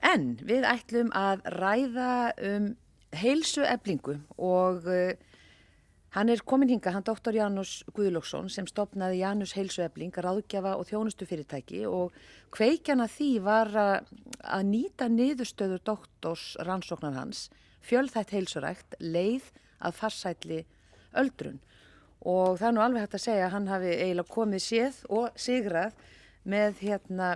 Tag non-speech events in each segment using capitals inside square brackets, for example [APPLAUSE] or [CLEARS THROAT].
En við ætlum að ræða um heilsu eblingu og uh, hann er komin hinga, hann doktor Janus Guðlóksson sem stopnaði Janus heilsu ebling, ráðgjafa og þjónustu fyrirtæki og kveikjana því var að nýta niðurstöður doktors rannsóknar hans, fjölþætt heilsurækt, leið að farsætli öldrun. Og það er nú alveg hægt að segja að hann hafi eiginlega komið séð og sigrað með hérna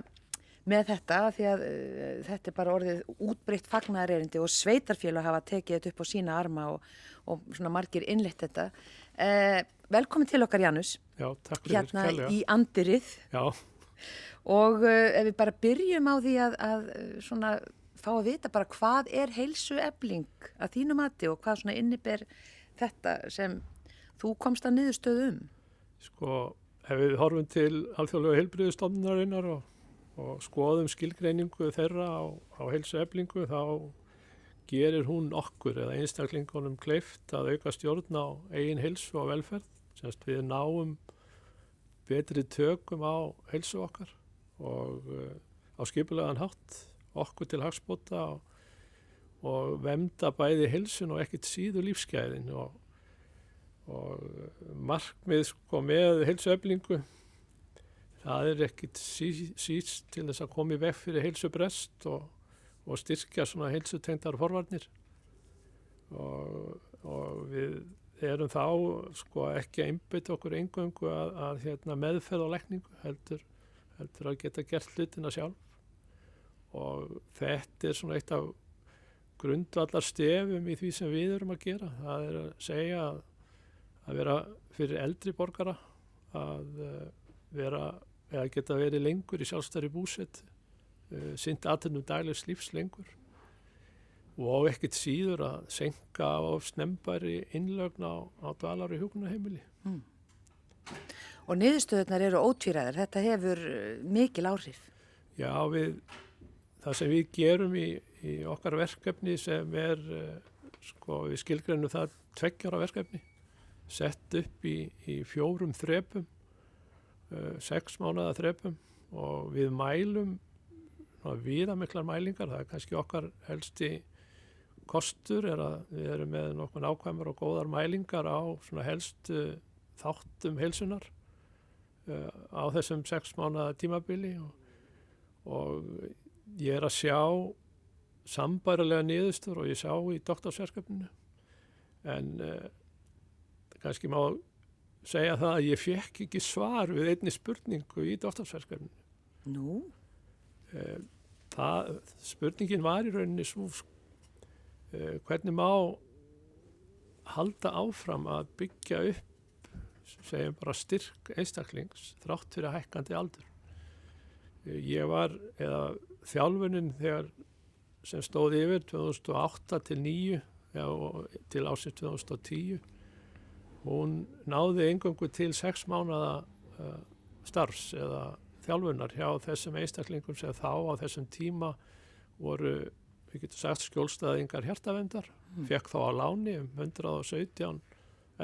með þetta því að uh, þetta er bara orðið útbreytt fagnarerindi og sveitarfélag hafa tekið þetta upp á sína arma og, og svona margir innlitt þetta. Uh, velkomin til okkar Janus. Já, takk fyrir. Hérna kærlega. í Andirið. Já. Og uh, ef við bara byrjum á því að, að svona fá að vita bara hvað er heilsu ebling að þínu mati og hvað svona inniber þetta sem þú komst að niðurstöðu um? Sko, ef við horfum til alþjóðlega heilbriðustofnarinnar og og skoðum skilgreiningu þeirra á, á heilsu eflingu þá gerir hún okkur eða einstaklingunum kleift að auka stjórn á eigin heilsu og velferð. Semst við náum betri tökum á heilsu okkar og uh, á skipulegan hátt okkur til hagspota og, og vemda bæði heilsun og ekkit síðu lífsgæðin og, og markmið sko með heilsu eflingu það er ekkit sí, síst til þess að koma í vekk fyrir heilsubrest og, og styrkja svona heilsutengtar forvarnir. Og, og við erum þá sko ekki að einbytta okkur engöngu að, að hérna, meðferð og lekningu heldur, heldur að geta gert hlutina sjálf. Og þetta er svona eitt af grundvallar stefum í því sem við erum að gera. Það er að segja að, að vera fyrir eldri borgara að uh, vera eða geta verið lengur í sjálfstæri búsett uh, eh, synd aðtennum daglegs lífs lengur. Og ekkert síður að senka á snembæri innlögna á, á dvalar og hjókunaheimili mm. Og niðurstöðunar eru ótvíræðar. Þetta hefur eh, mikil áhrif. Já, við það sem við gerum í, í okkar verkefni sem er uh, sko, við skilgrænum það tveggjara verkefni. Sett upp í, í fjórum þrepum sex mánuða þrepum og við mælum viðamiklar mælingar, það er kannski okkar helsti kostur er að við erum með nokkuð nákvæmur og góðar mælingar á helstu þáttum heilsunar uh, á þessum sex mánuða tímabili og, og ég er að sjá sambærilega niðurstur og ég sjá í doktorsverkefninu. En uh, kannski má segja það að ég fekk ekki svar við einni spurningu í dóttarsverkefninu. Nú? Eh, það, spurningin var í rauninni svo eh, hvernig má halda áfram að byggja upp segjum bara styrk einstaklings þrátt fyrir hækkandi aldur. Eh, ég var, eða þjálfunin þegar sem stóði yfir 2008 til 2009 til ásins 2010 hún náði engungu til sex mánada uh, starfs eða þjálfunar hjá þessum einstaklingum sem þá á þessum tíma voru, við getum sagt, skjólstaðingar hjertavendar, mm. fekk þá á láni um 117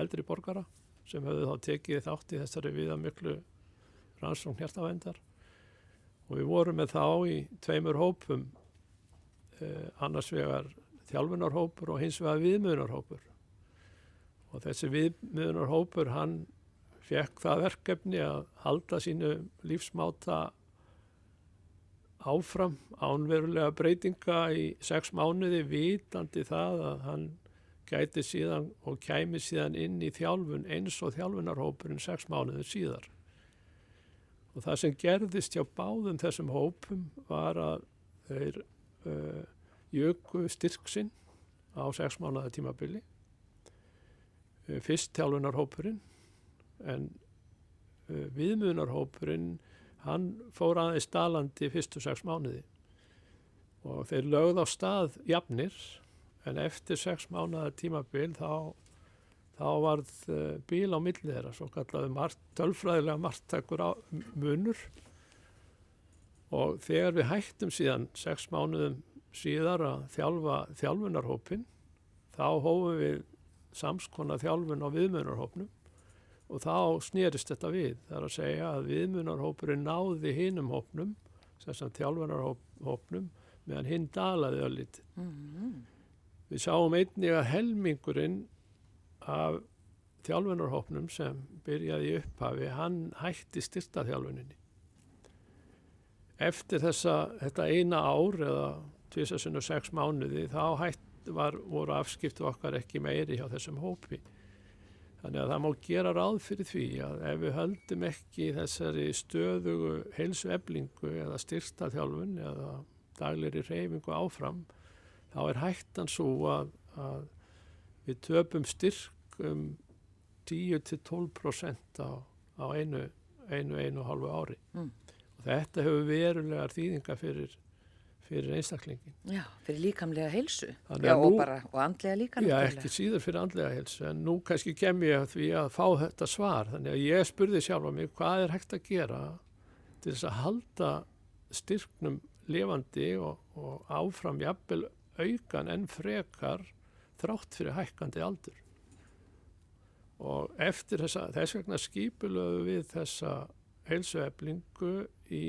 eldri borgara sem höfðu þá tekið þátt í þessari viðamiklu rannsókn hjertavendar og við vorum með þá í tveimur hópum eh, annars vegar þjálfunarhópur og hins vegar viðmjönarhópur og þessi viðmiðunarhópur hann fekk það verkefni að halda sínu lífsmáta áfram ánverulega breytinga í sex mánuði vitandi það að hann gæti síðan og kæmi síðan inn í þjálfun eins og þjálfunarhópurinn sex mánuði síðar. Og það sem gerðist hjá báðum þessum hópum var að þeir uh, jöku styrksinn á sex mánuða tímabili Eh, fyrst tjálfunarhópurinn en uh, viðmunarhópurinn hann fór aðeins stalandi fyrstu sex mánuði. Og þeir lögð á stað jafnir en eftir sex mánuða tímabil þá, þá varð uh, bíl á millið þeirra svo kallaði margt, tölfræðilega margtakur munur. Og þegar við hættum síðan sex mánuðum síðar að þjálfa þjálfunarhópin þá hófum við samskona þjálfun á viðmunarhópnum og þá snýrist þetta við. Það er að segja að viðmunarhópurinn náði hinum hópnum, þess að þjálfunarhópnum, meðan hinn dalaði öllítið. Mm. Við sáum einnig að helmingurinn af þjálfunarhópnum sem byrjaði upphafi, hann hætti styrta þjálfuninni. Eftir þessa, þetta eina ár eða 26 mánuði þá hætt var, voru afskiptu okkar ekki meiri hjá þessum hópi. Þannig að það má gera ráð fyrir því að ef við höldum ekki þessari stöðugu heilsu eblingu eða styrsta þjálfun eða daglir í reyfingu áfram þá er hættan svo að, að við töpum styrk um 10-12% á, á einu, einu, einu halvu ári. Mm. Og þetta hefur verulegar þýðinga fyrir, fyrir einstaklingin. Já, fyrir líkamlega. Þannig Já, og nú- bara, og andlega líka Já, ekki síður fyrir andlega helsu, en nú kannski kem ég að því að fá þetta svar. Þannig að ég spurði sjálfa mig hvað er hægt að gera til þess að halda styrknum lifandi og, og áfram jafnvel aukan en frekar þrátt fyrir hækkandi aldur. Og eftir þessa, þess vegna skipulöðu við þessa heilsueflingu í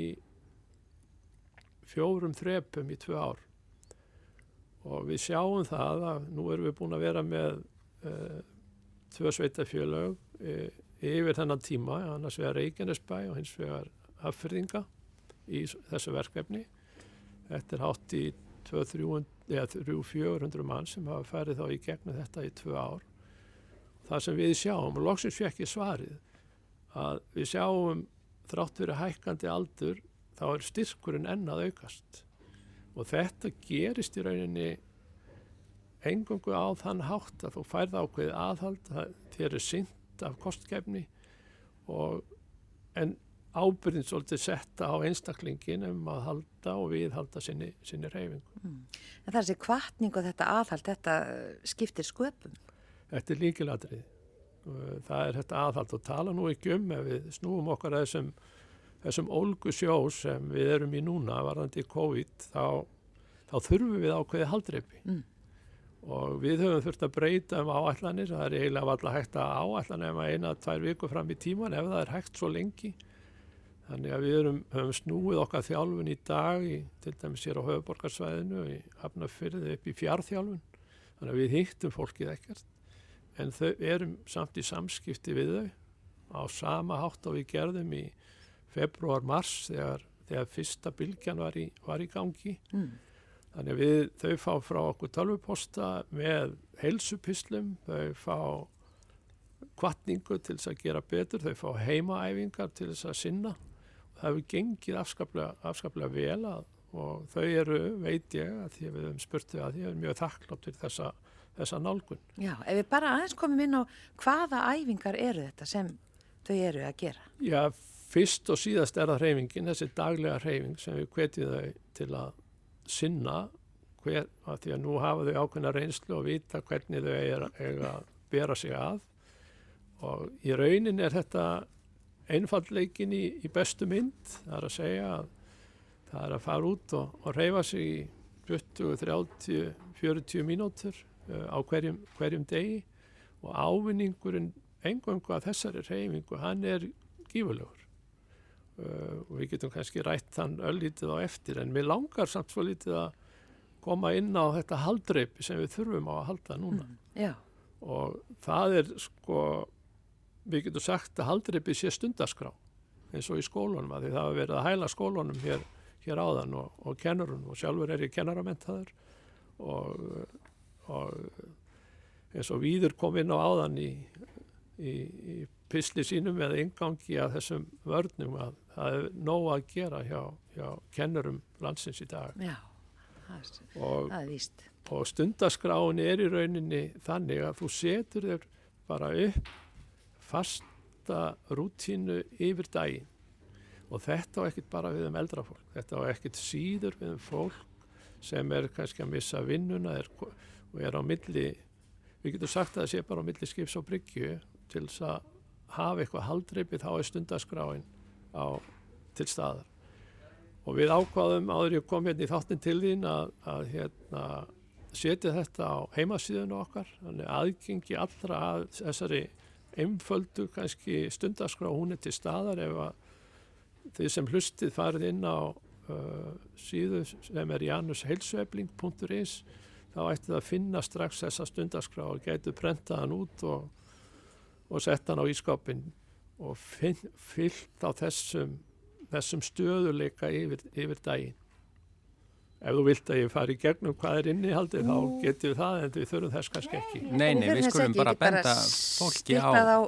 fjórum þrepum í tvö ár og við sjáum það að nú erum við búin að vera með uh, tvö sveitafjölög uh, yfir þennan tíma, annars vegar Reykjanesbæ og hins vegar Hafyrðinga í þessu verkefni. Þetta er hátt í 300-400 mann sem hafa færið þá í gegnum þetta í tvö ár. Það sem við sjáum, og loksins fekk ég svarið, að við sjáum þrátt fyrir hækkandi aldur þá er styrkurinn enn að aukast og þetta gerist í rauninni engungu á þann hátt að þú færð ákveðið aðhald þér er synd af kostgefni og en ábyrðin svolítið setta á einstaklingin um að halda og viðhalda sinni, sinni reyfingu. Mm. En það er þessi kvartning og þetta aðhald, þetta eh, skiptir sköpum. Þetta er líkilatrið. Það er þetta aðhald og tala nú ekki um ef við snúum okkar að þessum, þessum ólgu sjó sem við erum í núna varðandi COVID þá, þá þurfum við ákveðið haldreipi. Mm. og við höfum þurft að breyta um áallanir, það er eiginlega valla hægt að áallan ef maður eina, tvær vikur fram í tíman ef það er hægt svo lengi þannig að við erum, höfum snúið okkar þjálfun í dag í, til dæmis hér á höfuborgarsvæðinu í Hafnarfyrði upp í fjárþjálfun þannig að við hittum fólkið ekkert en þau erum samt í samskipti við þau á sama hátt og við gerðum í februar-mars þegar, þegar fyrsta bylgjan var í, var í gangi Mm. Þannig að við, þau fá frá okkur tölvuposta með heilsupislum, þau fá kvartningu til þess að gera betur, þau fá heimaæfingar til þess að sinna. Það hefur gengið afskaplega, afskaplega vel að, og þau eru, veit ég, að því að við höfum spurt þau að því að mjög þakklátt fyrir þessa, þessa nálgun. Já, ef við bara aðeins komum inn á hvaða æfingar eru þetta sem þau eru að gera? Já, fyrst og síðast er það hreyfingin, þessi daglega hreyfing sem við hvetjum þau til að sinna hver, að því að nú hafa þau ákveðna reynslu og vita hvernig þau eiga að bera sig að. Og í raunin er þetta einfallleikin í, í bestu mynd það er að segja að það er að fara út og, og reyfa sig í 20, 30, 40 mínútur uh, á hverjum, hverjum degi. Og ávinningurinn engangu að þessari reyfingu hann er gífurlegur uh, og við getum kannski rætt þann öllítið á eftir en mér langar samt svo lítið að koma inn á þetta haldreipi sem við þurfum á að halda núna Mm. Og það er sko við getum sagt að haldreipi sé stundaskrá eins og í skólunum að því það hafa verið að hæla skólunum hér, hér áðan og, og kennurunum og sjálfur er ég kennaramentaður og, og eins og víður kom inn á áðan í, í, í pisli sínum eða ingangi að þessum vörnum að það er nóg að gera hjá, hjá kennurum landsins í dag. Já, það er, og það er víst. og stundaskráin er í rauninni þannig að þú setur þér bara upp fasta rútínu yfir daginn. Og þetta á ekkert bara við um eldra fólk, þetta á ekkert síður við um fólk sem er kannski að missa vinnuna er, og er á milli, við getum sagt að það sé bara á milli skips og bryggju til þess að hafa eitthvað haldreipið þá er stundaskráin á, til staðar. Og við ákvaðum áður ég kom hérna í þáttin til þín að, að hérna, setja þetta á heimasíðun okkar, þannig aðgengi allra að þessari einföldu kannski stundaskrá hún er til staðar ef að þið sem hlustið farið inn á uh, síðu sem er janusheilsuefling.is þá ætti það að finna strax þessa stundaskrá og getur prentaðan út og, og setta hann á ískapin og fyllt á þessum, þessum stöðuleika yfir, yfir daginn. Ef þú vilt að ég fari í gegnum hvað er innihaldið þá getur við það en við þurfum þess kannski ekki. Nei, nei, við skulum bara benda fólki á... á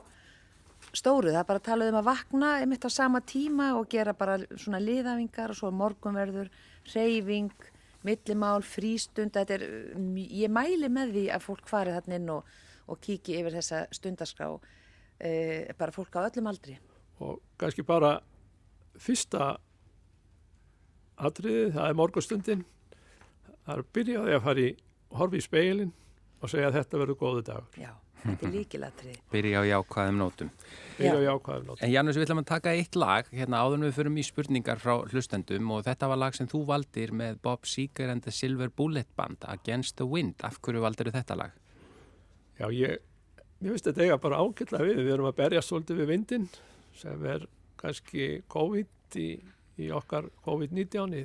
stóru, það er bara að tala um að vakna einmitt á sama tíma og gera bara svona liðavingar og svo morgunverður, reyfing, millimál, frístund, þetta er, ég mæli með því að fólk fari þarna inn og, og kíki yfir þessa stundaskrá, eh, bara fólk á öllum aldri. Og kannski bara fyrsta atriði, það er morgunstundin, það er að byrja á því að fara í horfi í speilin og segja að þetta verður góðu dagur. Já. Þetta er líkilatri. [LAUGHS] Byrja á jákvæðum nótum. Byrja á jákvæðum nótum. En Janus, við ætlum að taka eitt lag hérna áður við förum í spurningar frá hlustendum og þetta var lag sem þú valdir með Bob Seger and the Silver Bullet Band Against the Wind. Af hverju valdir þetta lag? Já, ég, ég veist þetta eiga bara ákveðla við. Við erum að berja svolítið við vindin sem er kannski COVID í, í okkar COVID-19 í,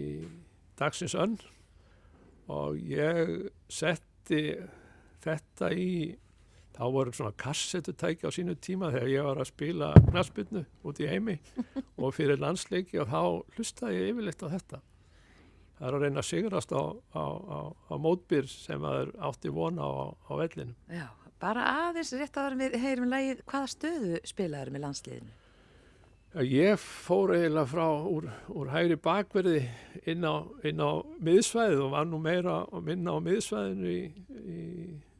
í dagsins önn. Og ég setti þetta í þá voru svona kassetutæki á sínu tíma þegar ég var að spila knaspinnu út í heimi. [LAUGHS] Og fyrir landsleiki og þá hlustaði ég yfirleitt á þetta það er að reyna að sigrast á, á, á, á mótbyr sem að er átti vona á vellinu Já, bara aðeins rétt að við heyrum lægið hvaða stöðu spilaður með landsliðinu? Ég fór eiginlega frá úr, úr hægri bakverði inn á, inn á miðsvæðið og var nú meira að minna á miðsvæðinu í, í,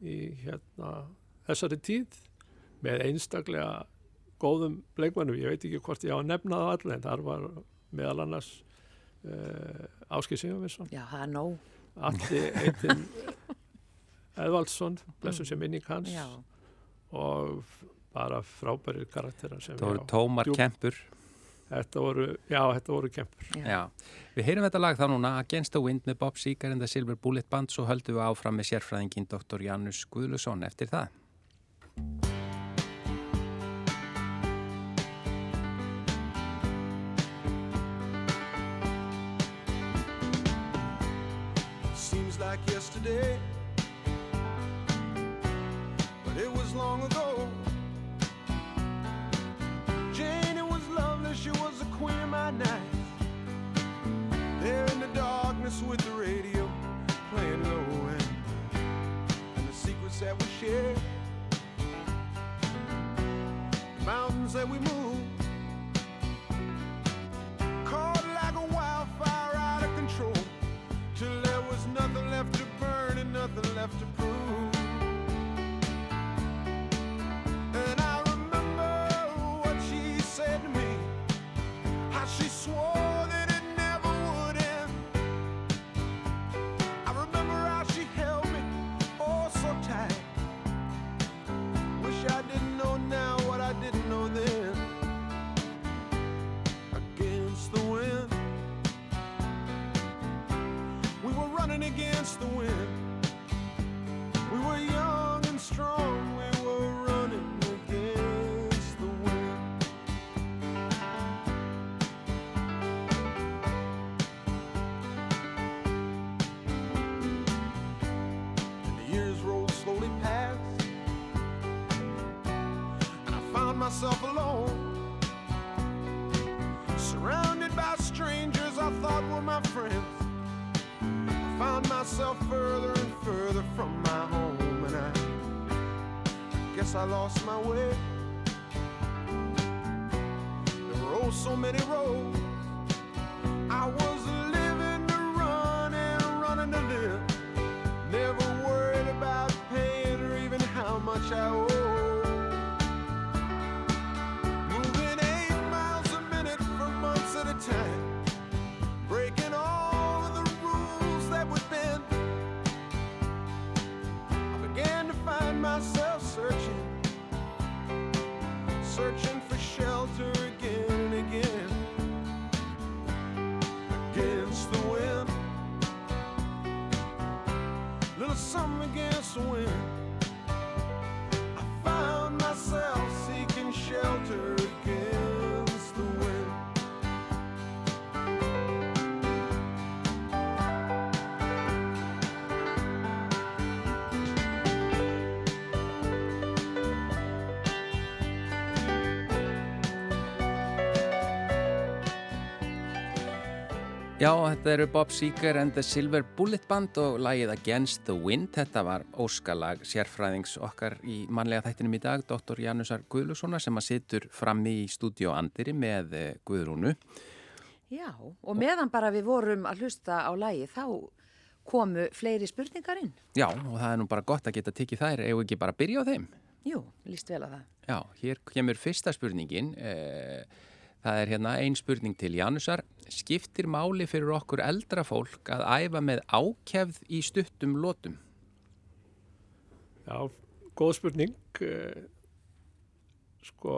í hérna, þessari tíð með einstaklega góðum bleikmannum. Ég veit ekki hvort ég á að nefna það allir en þar var meðal annars Áskil Sigurvinsson. Já, það er nóg. Alli eittin Edvaldsson, blessum sem minni kanns og bara frábæri karakterar Það voru tómar djúb... kempur Þetta voru, já, þetta voru kempur já. já, við heyrum þetta lag þá núna Against the Wind með Bob Seger and the Silver Bullet Band svo höldum við áfram með sérfræðingin Dr. Janus Guðlusson eftir það yesterday But it was long ago Janie was lovely, she was a queen of my night. There in the darkness with the radio playing low end. And the secrets that we share. The mountains that we move. left to prove. And I remember what she said to me, how she swore that it never would end. I remember how she held me oh so tight. Wish I didn't know now what I didn't know then. Against the wind, we were running against the wind. myself further and further from my home, and I guess I lost my way. There were oh so many roads. I was living to run and running to live. Never worried about paying or even how much I owe. Moving eight miles a minute for months at a time. Já, þetta eru Bob Seger and the Silver Bullet Band og lagið Against the Wind. Þetta var óskalag sérfræðings okkar í manlega þættinum í dag, Dr. Janusar Guðlussonar sem að situr frammi í stúdíu Andiri með eh, Guðrúnu. Já, og meðan bara við vorum að hlusta á lagi þá komu fleiri spurningar inn. Já, og það er nú bara gott að geta tikið þær, ef ekki bara byrja á þeim. Jú, líst vel að það. Já, hér kemur fyrsta spurningin. Eh, það er hérna ein spurning til Janusar. Skiptir máli fyrir okkur eldra fólk að æfa með ákjæfð í stuttum lótum? Já, góð spurning. Eh, Sko,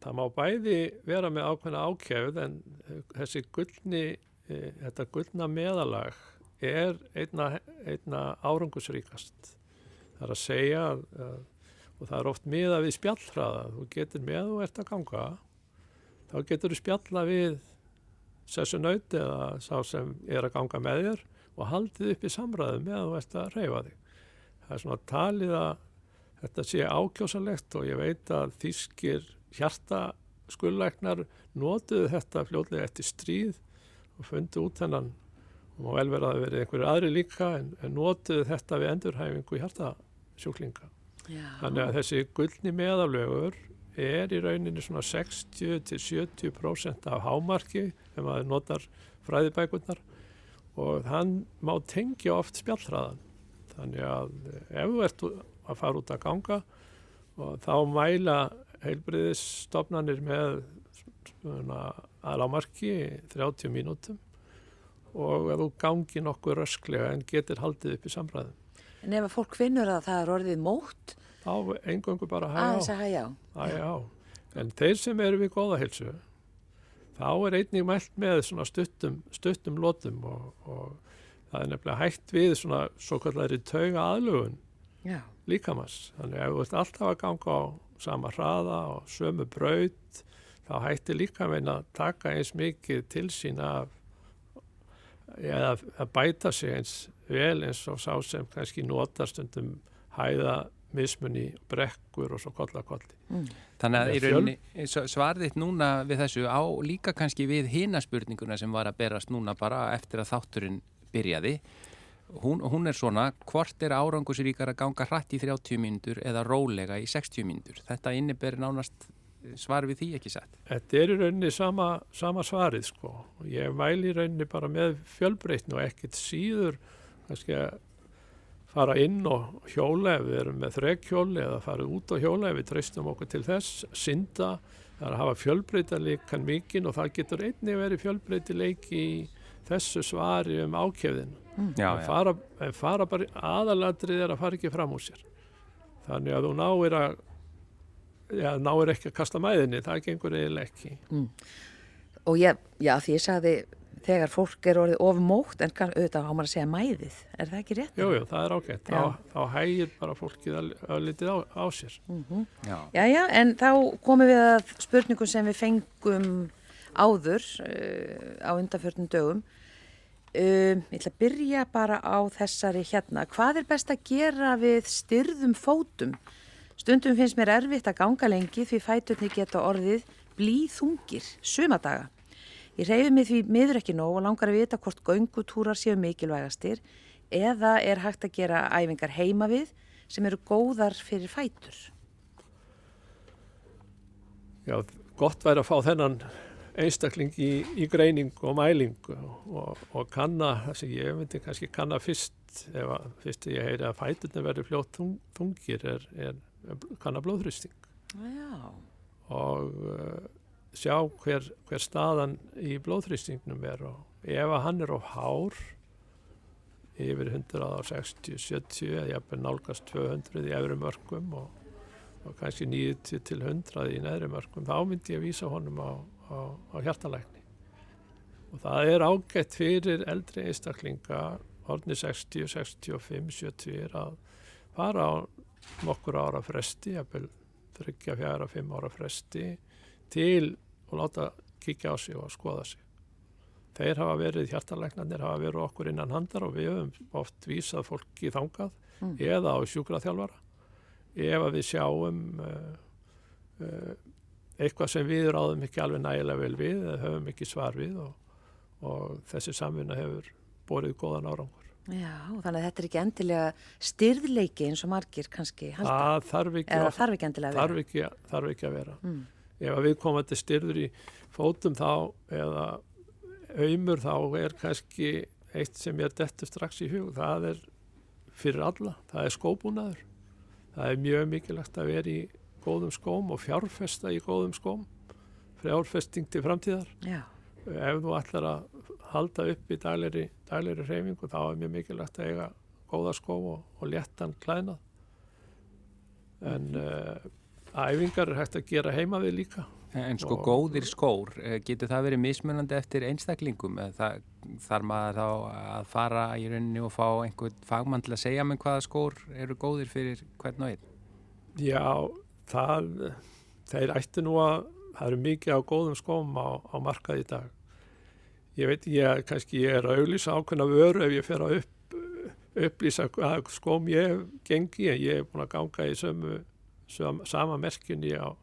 það má bæði vera með ákveðna ákjæfð en þessi gullni, eh, þetta gullna meðalag er einna, einna árangusríkast. Það er að segja, að, og það er oft miða við spjallhraða, þú getur með og ert að ganga, þá getur þú spjalla við sessu naut eða sá sem er að ganga með þér og haldið upp í samræðu með þú ert að reyfa þig. Það er svona talið að þetta sé ákjósalegt og ég veit að þýskir hjartaskullæknar notuðu þetta fljóðlega eftir stríð og fundu út þennan og má vel vera að verið einhverju aðri líka en, en notuðu þetta við endurhæfingu hjartasjúklinga. Já, Þannig að þessi gullni meðalögur er í rauninni svona 60-70% af hámarki ef maður notar fræðibækurnar og hann má tengja oft spjallhraðan. Þannig að ef þú ert að fara út að ganga og þá mæla heilbriðisstofnanir með aðlámarki 30 mínútum og ef þú gangi nokkuð rösklega en getur haldið upp í samræðum. en ef að fólk finnur að það er orðið mótt, Þá engungu bara hægja á. hægja á. Já, já. En þeir sem eru við góða heilsu, þá er einnig mælt með svona stuttum, stuttum lótum og, og það er nefnilega hægt við svona svo kallari tauga aðlugun Já, líkamans. Þannig að ef þú ert alltaf að ganga á sama hraða og sömu braut, þá hættir líka meina að taka eins mikið til sín af eða að bæta sig eins vel eins og sá sem kannski notar stundum hæða mismunni brekkur og svo kolla kolli. Þannig að Þannig í að fjöl- rauninni s- svarið þitt núna við þessu á líka kannski við hina spurninguna sem var að berast núna bara eftir að þátturinn byrjaði. Hún, hún er svona, hvort er árangusríkar að ganga hratt í 30 mínútur eða rólega í 60 mínútur? Þetta inniber nánast svar við því ekki sett. Þetta er í rauninni sama, sama svarið sko. Og Ég mæli í rauninni bara með fjölbreytni og ekkert síður kannski að fara inn og hjóla ef við erum með þrekhjóli eða fara út og hjóla ef við treystum okkur til þess, synda, það er að hafa fjölbreytileikan mikinn og það getur einnig verið fjölbreytileiki í þessu svari um ákefðinu. Já, en, fara, en fara bara aðalatrið er að fara ekki fram úr sér. Þannig að þú náir að Já, náir ekki að kasta mæðinni, það gengur eiginlega ekki. og ég, já, því ég sagði þegar fólk er orðið ofmótt, en kann, auðvitað á maður að segja mæðið, er það ekki rétt? Jú, jú, það er ágætt. Þá, þá hægir bara fólkið að, að litið á, á sér. Já. Jæja, en þá komum við að spurningum sem við fengum áður uh, á undanförnum dögum. Um, ég ætla að byrja bara á þessari hérna. Hvað er best að gera við styrðum fótum? Stundum finnst mér erfitt að ganga lengi því fæturni geta orðið blíþungir, sumadaga. Ég reyfi mig því miður ekki nóg og langar að vita hvort göngutúrar séu mikilvægastir eða er hægt að gera æfingar heima við sem eru góðar fyrir fætur. Já, gott væri að fá þennan einstakling í, í greiningu og mælingu og, og kanna, það sem ég myndi kannski kanna fyrst, ef að fyrst ég heyri að fæturni verður fljótt þung, þungir er, er kanna blóðhrýsting Já. og uh, sjá hver, hver staðan í blóðþrýstingnum er og ef að hann er á hár yfir 100 á 60, 70 eða jafnvel nálgast 200 í efri mörgum og, og kannski 90 til 100 í neðri mörgum þá myndi ég vísa honum á, á, á hjartalækni. Og það er ágætt fyrir eldri einstaklinga orðni 60, 65, 70 að fara á nokkur ára fresti, jafnvel þryggja, fjara, fimm ára fresti til og láta kíkja á sig og skoða sig. Þeir hafa verið, hjartalæknarnir hafa verið okkur innan handar og við höfum oft vísað fólki þangað Mm. eða á sjúkraþjálfara ef við sjáum uh, uh, eitthvað sem við ráðum ekki alveg nægilega vel við eða höfum ekki svar við og, og þessi samvinna hefur borið góðan árangur. Já, þannig að þetta er ekki endilega styrðleiki eins og margir kannski halda. Það þarf ekki, þarf ekki endilega að vera. þarf ekki, þarf ekki að vera. Mm. Ef að við komandi styrður í fótum þá eða auðmur þá er kannski eitt sem ég dettur strax í hug, það er fyrir alla, það er skóbúnaður. Það er mjög mikilvægt að vera í góðum skóm og fjárfesta í góðum skóm, fjárfesting til framtíðar. Já, Ef þú ætlar að halda upp í dagleiri, dagleiri reyfingu þá er mjög mikilvægt að eiga góða skó og, og léttan klæðnað. En uh, æfingar er hægt að gera heima við líka. En sko Og- góðir skór, eh, getur það verið mismunandi eftir einstaklingum? Það, þarf maður þá að fara í rauninni og fá einhvern fagmann til að segja með hvaða skór eru góðir fyrir hvern og einn? Já, það, þeir ættu nú að, það eru mikið á góðum skóm á, á markað í dag. Ég veit, ég, kannski ég er að auðlýsa ákveðna vöru ef ég fer að upp, upplýsa skóm ég gengi, en ég hef búin að ganga í sömu, söm, sama merkinni á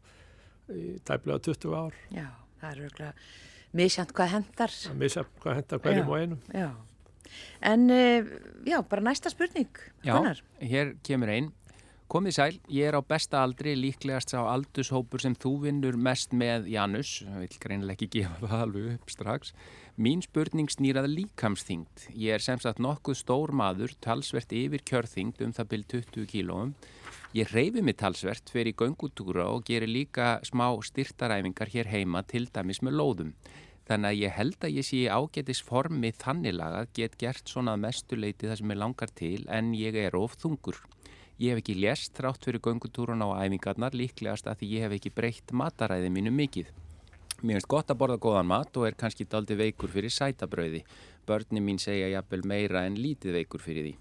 í tæplega 20 ár. já, það er örgulega misjant hvað hendar. missa hvað henda hverjum Já. og einum. Já, en uh, já, bara næsta spurning. Já, Gunnar. hér kemur einn. Komið sæl, ég er á besta aldri líklegast á aldurshópur sem þú vinnur mest með Janus, ég vil greinilega ekki gefa það alveg upp strax. Mín spurning snýrað líkamsþyngd. Ég er sem sagt nokkuð stór maður, talsvert yfir kjörþyngd um það byrj 20 kílóum. Ég reyfi mig talsvert, fer í göngutúra og gerir líka smá styrtaræfingar hér heima til dæmis með lóðum. Þannig að ég held að ég sé í ágætis formi þannig lagað get gert svona að mestu leiti það sem ég langar til en ég er of þungur. Ég hef ekki lést þrátt fyrir göngutúrun á æfingarnar líklegast að því ég hef ekki breytt mataræði mínu mikið. Mér finnst gott að borða góðan mat og er kannski daldi veikur fyrir sætabrauði. Börni mín segja jafnvel meira en lítið veikur fyrir því.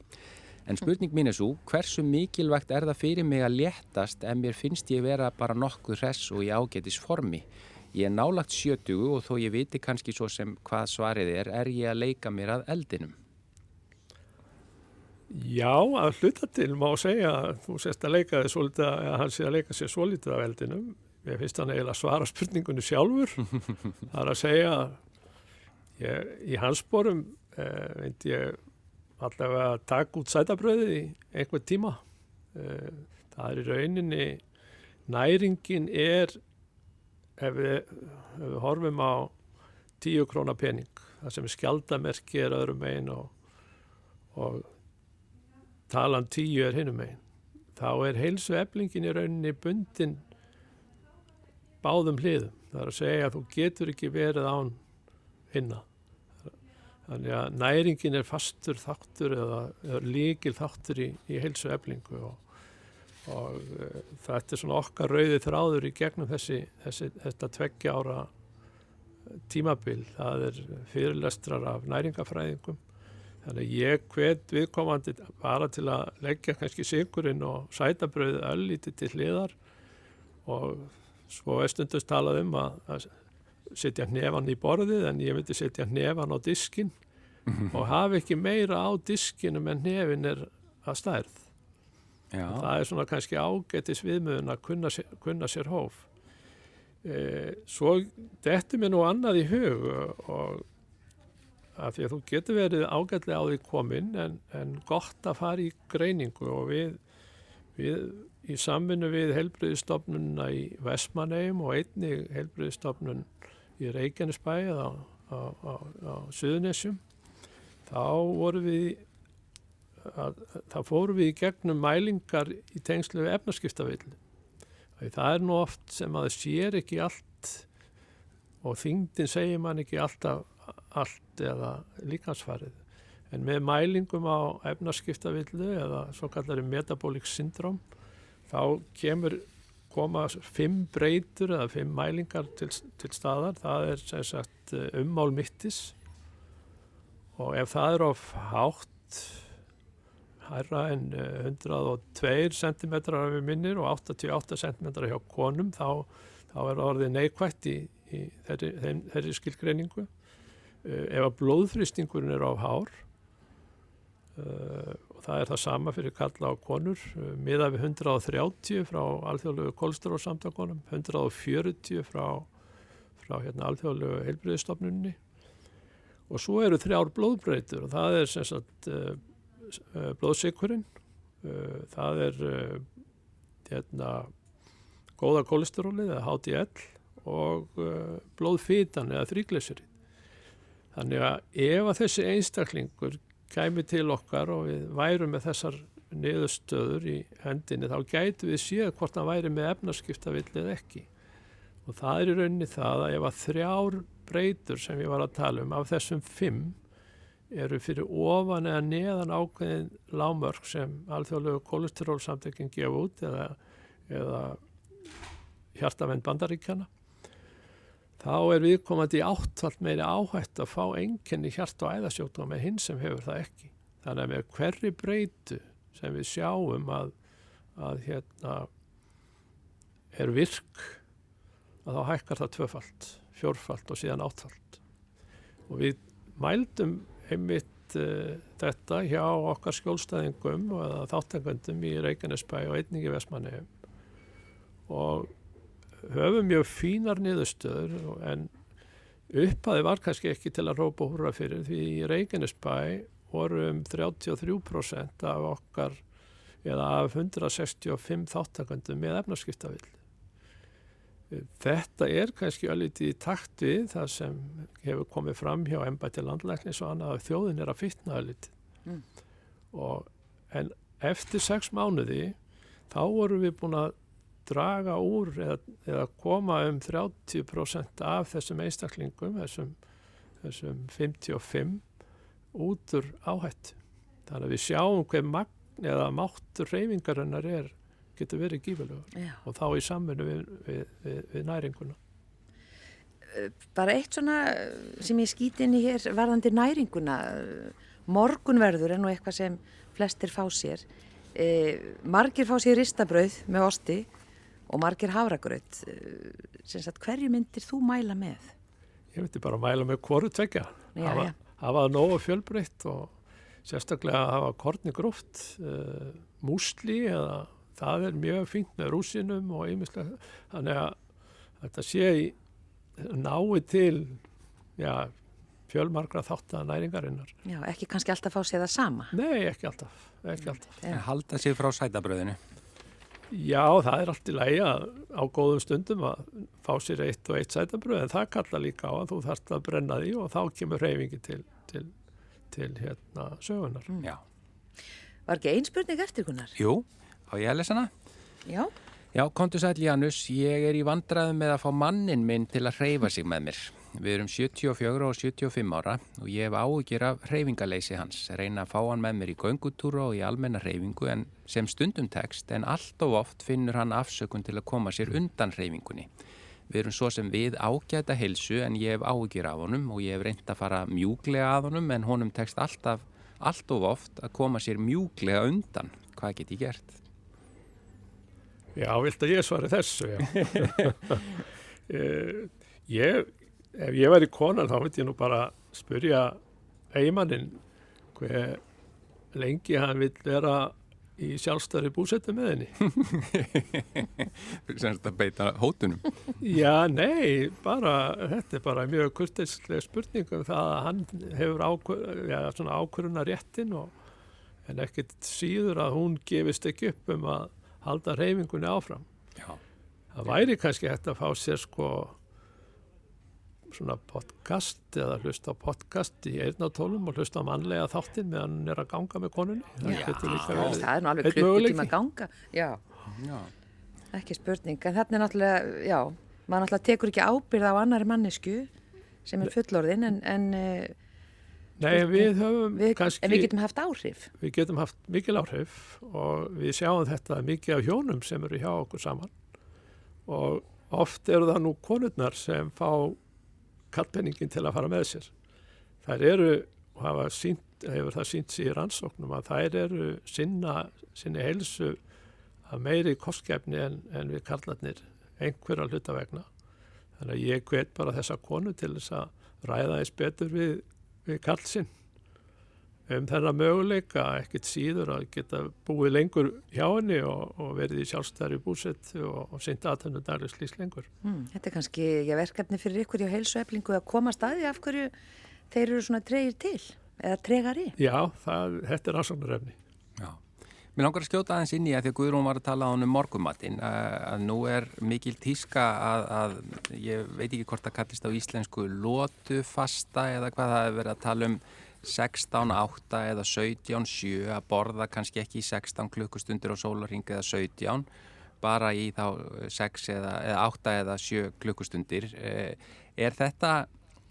En spurning mín er svo, hversu mikilvægt er það fyrir mig að léttast en mér finnst ég vera bara nokkuð hress og í ágætis formi? Ég er nálagt 70 og þó ég viti kannski svo sem hvað svarið er, er ég að leika mér að eldinum. Já, að hluta til má segja þú sést að leika þið svolítið að hann sé að leika sér svolítið af eldinum. Ég finnst hann eiginlega svara spurningunni sjálfur. [LAUGHS] það er að segja ég, í hans sporum eh, veit ég allavega að taka út sætabröðið í einhver tíma. Eh, það er í rauninni, næringin er, ef við, ef við horfum á tíu krónar pening, það sem er skjaldamerki er öðrum megin og, og talan tíu er hinum megin þá er heilsu eflingin í rauninni bundin báðum hliðum. Það er að segja að þú getur ekki verið án hinna. Þannig að næringin er fastur þáttur eða, eða líkil þáttur í, í heilsu eflingu og, og uh, þetta er svona okkar rauði þráður í gegnum þessi, þessi þetta tveggja ára tímabil. Það er fyrirlestrar af næringafræðingum Þannig að ég hvet viðkomandi bara til að leggja kannski sigurinn og sætabröðið öllítið til hliðar og svo er stundust talað um að, að setja hnefan í borðið en ég myndi setja hnefan á diskin og hafa ekki meira á diskinum en hnefin er að stærð. Það er svona kannski ágætis viðmöðun að kunna kunna sér hóf. E, svo dettur mér nú annað í hug og að því að þú getur verið ágætlega á því komin en, en gott að fara í greiningu og við, við í samvinnu við helbriðistofnunna í Vestmannegjum og einni helbriðistofnun í Reykjanesbæ á, á, á, á Suðunessjum þá voru við að, þá fórum við í gegnum mælingar í tengslu við efnaskiptavillu. Það er nú oft sem að það sér ekki allt og þingdin segir man ekki alltaf allt eða líkansfarið. En með mælingum á efnaskiptavillu eða svo kallari metabolic syndrom þá kemur koma fimm breytur eða fimm mælingar til, til staðar. Það er sem sagt ummál mittis og ef það er of hátt hærra en eh, 102 cm af við minnir og 88 cm hjá konum þá, þá er orðið neikvætt í, í þeirri, þeirri skilgreiningu. Uh, ef að blóðþrýstingurinn er á hár og það er það sama fyrir kalla á konur. Uh, miða við 130 frá alþjóðlegu kólsterósamtakonum 140 frá, frá hérna, alþjóðlegu heilbriðistofnunni og svo eru þrjár blóðbreytur og það er sem sagt uh, blóðsikurinn, það er hérna, góða kolesterólið eða HDL og blóðfítan eða þrýglesirinn. Þannig að ef að þessi einstaklingur kæmi til okkar og við værum með þessar niðurstöður í hendinni þá gætu við séð hvort hann væri með efnarskiptavill eða ekki. Og það er í rauninni það að ef að þrjár breytur sem ég var að tala um af þessum fimm eru fyrir ofan eða neðan ákveðin lámörk sem alþjóðlegu kolesterólsamtökin gefa út eða, eða hjartavenn bandaríkjana þá er viðkomandi áttfald meiri áhætt að fá enginni hjart- og æðasjókdóma með hinn sem hefur það ekki. Þannig að með hverri breytu sem við sjáum að, að hérna er virk að þá hækkar það tvöfalt, fjórfalt og síðan áttfalt. Og við mældum einmitt uh, þetta hjá okkar skjólstæðingum og þáttangöndum í Reykjanesbæ og einningi Vestmannheim og höfum mjög fínar niðurstöður en upphæði var kannski ekki til að rópa húra fyrir því í Reykjanesbæ voru um 33% af okkar eða af 165 þáttakandum með efnarskiptavill. Þetta er kannski öllítið í takt við það sem hefur komið fram hjá embætti landlæknis og annað að þjóðin er að fitna öllítið. Mm. En eftir sex mánuði þá vorum við búin að draga úr eða, eða koma um 30% af þessum einstaklingum, þessum, þessum 55 út úr áhætt. Þannig að við sjáum hver magn eða máttur reyfingarinnar er, getur verið gífilegur og þá í samvinnu við, við, við, við næringuna. Bara eitt svona sem ég skýt inn í hér varðandi næringuna. Morgunverður er nú eitthvað sem flestir fá sér. E, margir fá sér ristabrauð með osti og margir havragraut. E, sem sagt, hverju myndir þú mæla með? Ég myndi bara mæla með hvoru tvekja. Hafa, hafa nógu fjölbreytt og sérstaklega hafa korni gróft, uh, músli eða það er mjög fínt með rúsinum og einmislega. Þannig að þetta sé í nái til já, fjölmargra þátt að næringarinnar. Já, ekki kannski alltaf fá sér það sama. Nei, ekki alltaf. Ekki alltaf. Já. Halda sig frá sætabröðinu. Já, það er allt í lægi að á góðum stundum að fá sér eitt og eitt sætabröð en það kalla líka á að þú þarft að brenna því og þá kemur reyfingi til, til, til hérna sögunar. Mm. Já. Var ekki ein spurning eftir Gunnar? Jú, á ég að lesa hana? Já. Já, kontu sæl Janus, ég er í vandræðum með að fá mannin minn til að hreyfa sig með mér. Við erum 74 og 75 ára og ég hef áhugir af hreyfingaleysi hans. Reyna að fá hann með mér í göngutúra og í almenna hreyfingu en sem stundum tekst en allt of oft finnur hann afsökun til að koma sér undan hreyfingunni. Við erum svo sem við ágæta heilsu en ég hef áhugir af honum og ég hef reynd að fara mjúglega að honum en honum tekst alltaf, allt of oft að koma sér mjúglega undan. Hvað get ég gert? Já, vilt að ég svari þessu, já. [LAUGHS] [LAUGHS] Eh, ég, ef ég væri konan þá myndi ég nú bara spyrja eigimannin hver lengi hann vil vera í sjálfstæri búsettu með henni. Semst að beita hótunum. Já, nei, bara, þetta er bara mjög kurtislega spurning um það að hann hefur ákvöruna réttin og en ekkert síður að hún gefist ekki upp um að halda reyfingunni áfram. Já. Það væri kannski hægt að fá sér sko svona podcast eða hlusta á podcast í eirnátólum og hlusta á mannlega þáttinn meðan hann er að ganga með konunni. Það Já, það er nú alveg klukkutíma að ganga. Já, Já. ekki spurning. En þarna er náttúrulega, já, maður náttúrulega tekur ekki ábyrð á annari mannesku sem er fullorðin en, en, eh, Nei, við höfum við, kannski, en við getum haft áhrif. við getum haft mikil áhrif og við sjáum þetta mikið af hjónum sem eru hjá okkur saman og oft eru það nú konurnar sem fá kallpenningin til að fara með sér. Þær eru, og sínt, hefur það sínt sér í rannsóknum að þær eru sinna, sinni heilsu að meiri kostgefni en, en við kallarnir einhverja hluta vegna. Þannig að ég hvet bara þessa konu til þess að ræða eins betur við, við kallsinn um þennan möguleika ekkert síður að geta búið lengur hjá henni og, og verið í sjálfstæðri búsett og, og synda að hennu daglega slís lengur. Hmm, þetta er kannski já, verkefni fyrir ykkur í heilsueflingu að koma staði af hverju þeir eru svona tregir til eða tregari. Já, það, þetta er rannsóknarefni. Já. Mér langar að skjóta aðeins inn í að því að Guðrún var að tala á hann um morgumattin að, að nú er mikil tíska að, að ég veit ekki hvort það kallist á íslensku lótufasta eða hvað það hefur verið að tala um 16-8 eða 17-7 að borða kannski ekki í 16 klukkustundir á sólarring eða 17 bara í þá 6 eða, eða 8 eða 7 klukkustundir. Er þetta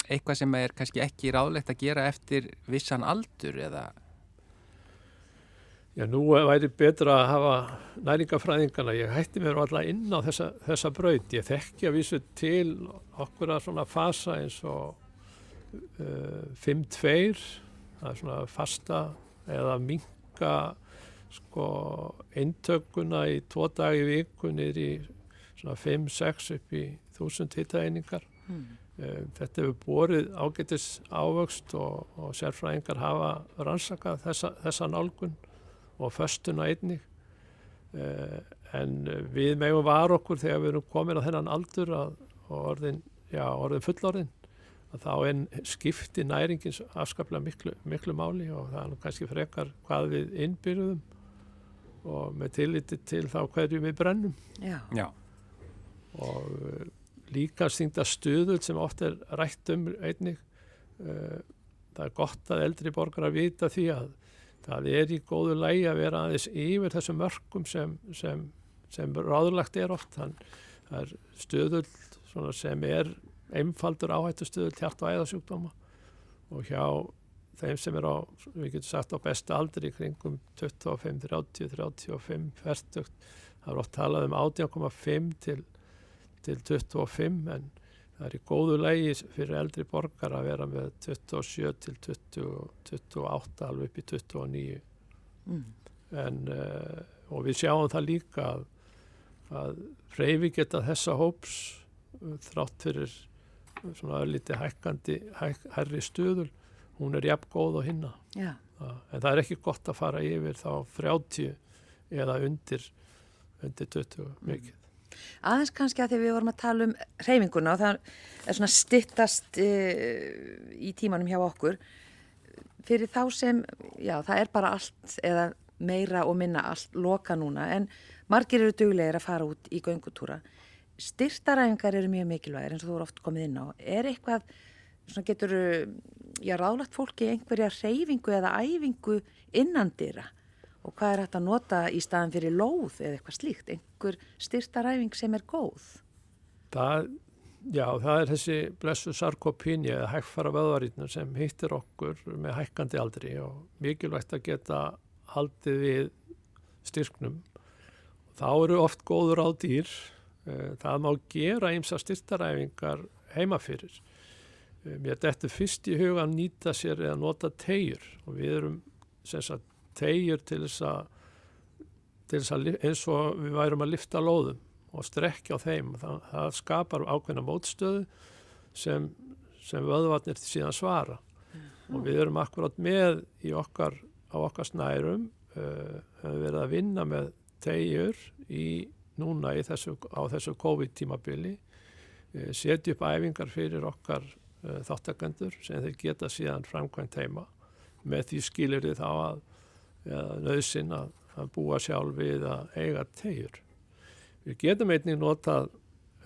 eitthvað sem er kannski ekki ráðlegt að gera eftir vissan aldur eða Já, nú væri betra að hafa næringafræðingana. Ég hætti mér alltaf inn á þessa, þessa braut. Ég þekki að vísu til okkur að svona fasa eins og uh, 5-2, er svona fasta eða minka sko eintökuna í tvo dagi viku niður í svona 5-6 upp í þúsund hittaeiningar. Mm. Uh, þetta hefur borið ágættis ávöxt og, og sérfræðingar hafa rannsakað þessa, þessa nálgun og föstuna einnig uh, en við megum var okkur þegar við erum komin á þennan aldur að, og orðin, já, orðin fullorðin að þá er skipti næringins afskaplega miklu, miklu máli og það er nú kannski frekar hvað við innbyrðum og með tilliti til þá hverju við brennum Já. Já. og uh, líka stingta stuðul sem oft er rætt um einnig uh, það er gott að eldri borgar að vita því að það er í góðu lægi að vera aðeins yfir þessum mörgum sem, sem, sem ráðurlagt er oft þann það er stöðull sem er einfaldur áhættu stöðull hjart og æðasjúkdóma og hjá þeim sem er á, við getum sagt á besta aldri kringum 25, 30, 35, 40 það er oft talað um 18,5 til, til 25 en það er í góðu lægi fyrir eldri borgar að vera með 27 til 20, 28 alveg upp í 29 Mm. en, uh, og við sjáum það líka að, að reyfi geta þessa hóps uh, þrátt fyrir svona liti hækkandi hæk, herri stuðul hún er jafn góð og hinna. Uh, en það er ekki gott að fara yfir þá 30 eða undir undir 20 mikið. Aðeins kannski að því við vorum að tala um hreyfinguna og það er svona stittast e, í tímanum hjá okkur. Fyrir þá sem, já það er bara allt eða meira og minna allt loka núna en margir eru duglegir að fara út í göngutúra. Styrtaræfingar eru mjög mikilvægir eins og þú eru oft komið inn á. Er eitthvað, svona getur, já ráðlagt fólki einhverja hreyfingu eða æfingu innandýra? og hvað er hægt að nota í staðan fyrir lóð eða eitthvað slíkt, einhver styrtaræfing sem er góð? Það, já, það er þessi blessu sarkopíni eða hægfara vöðvarítnum sem hittir okkur með hækkandi aldri og mikilvægt að geta haldið við styrknum. Þá eru oft góður á dýr, það má gera eins að styrtaræfingar heima fyrir. Mér dettur fyrst í huga að nýta sér eða nota tegjur og við erum tegjur til þess að, eins og við værum að lifta lóðum og strekja á þeim. Það, það skapar ákveðna mótstöðu sem, sem vöðvarnir síðan svara. Mm. Og við erum akkurat með okkar, á okkar snærum, uh, hefur verið að vinna með tegjur í núna þessu, á þessu COVID-tímabili, uh, setja upp æfingar fyrir okkar uh, þáttakendur sem þeir geta síðan framkvæmt heima með því skilir þið þá að nöðsinn að, að búa sjálf við að eiga tegjur. Við getum einnig notað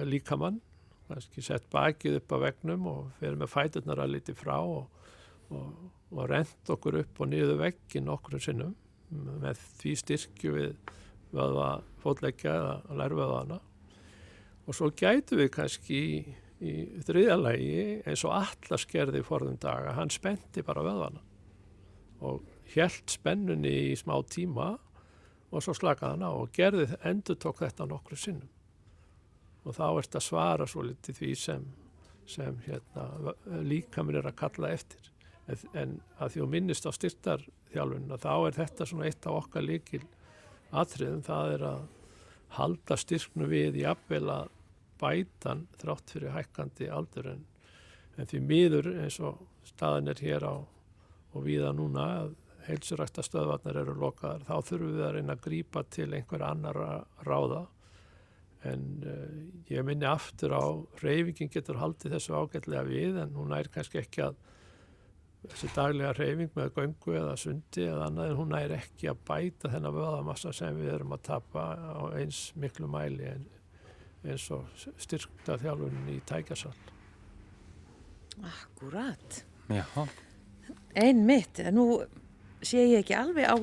líkamann, kannski sett bakið upp á vegnum og fyrir með fæturnar að liti frá og, og, og rent okkur upp og niður veggin okkur sinnum með því styrkju við vöða fótleggja eða lærvöðana. Og svo gætu við kannski í, í þriðalagi eins og allar skerði forðum daga, hann spenti bara vöðana og hjælt spennunni í smá tíma og svo slakaði hann á og gerði endur tók þetta nokkru sinnum og þá ert að svara svo litið því sem, sem hérna, líka mér er að kalla eftir en, að því að minnist á styrtarþjálfunina þá er þetta svona eitt af okkar líkil atriðum það er að halda styrknu við í appvel að bætan þrátt fyrir hækkandi aldur. En, en því miður eins og staðan er hér á og viða núna að heilsurækta stöðvarnar eru lokaðar þá þurfum við að reyna að grípa til einhver annar ráða. En uh, ég minni aftur á reyfingin getur haldið þessu ágætlega við en hún er kannski ekki að þessi daglega reyfing með göngu eða sundi eða annað en hún er ekki að bæta þennan vöðamassa sem við erum að tapa á eins miklu mæli en, eins og styrkta þjálfunin í tækjasal. Akkurat. Já, Ein mitt, nú sé ég ekki alveg á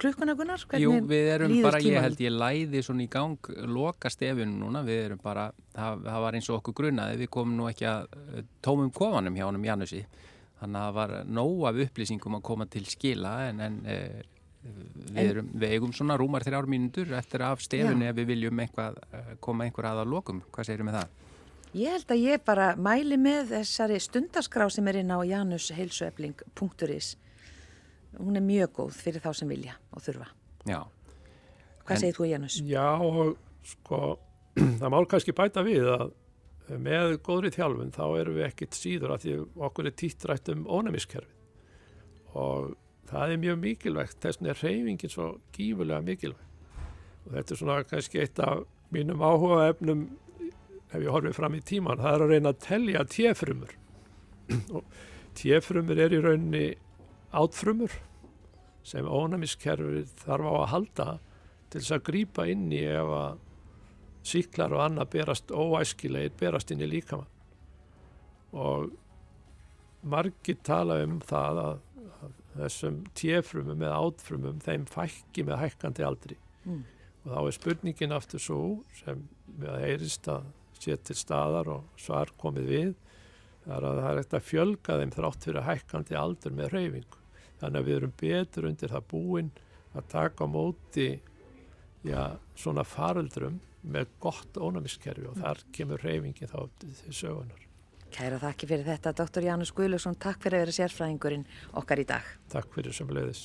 klukkunagunar, Jú, hvernig við erum bara, ég tímanum? held ég læði svona í gang loka stefinu núna, við erum bara, það, það var eins og okkur grunaði, við komum nú ekki að tómum kofanum hjá honum Janusi, þannig að það var nóg af upplýsingum að koma til skila en, en e, við, erum, við eigum svona rúmar þrjár mínútur eftir af stefinu Já. ef við viljum eitthvað, eh, koma einhver að að lokum, hvað segir með það? Ég held að ég bara mæli með þessari stundaskrá sem er inn á janusheilsuefling.is. Hún er mjög góð fyrir þá sem vilja og þurfa. Já, Hvað En- segir þú Janus? Já og sko [CLEARS THROAT] það má kannski bæta við að með góðri þjálfun þá erum við ekkit síður að því okkur er títtrætt um ónæmiskerfið. Og það er mjög mikilvægt þess vegna er reyfingin svo gífulega mikilvægt og þetta er svona kannski eitt af mínum áhuga efnum ef ég horfið fram í tíman það er að reyna að telja tjefrumur og tjefrumur er í rauninni átfrumur sem ónæmiskerfið þarf á að halda til þess að grípa inn í ef að síklar og annað berast óæskilegir berast inn í líkamann. Og margir tala um það að, að þessum tjefrumum eða átfrumum þeim fækki með hækkandi aldri. Mm. og þá er spurningin aftur svo sem við heyrist að til staðar og svar komið við það er að það er ekkert að fjölga þeim þrátt fyrir hækkandi aldur með reyfingu þannig að við erum betur undir það búin að taka á móti já, svona faröldrum með gott ónæmiskerfi og þar kemur reyfingin þá til sögunar. Kæra þakki fyrir þetta, Dr. Janus Guðlöksson. Takk fyrir að vera sérfræðingurinn okkar í dag. Takk fyrir sem leiðis.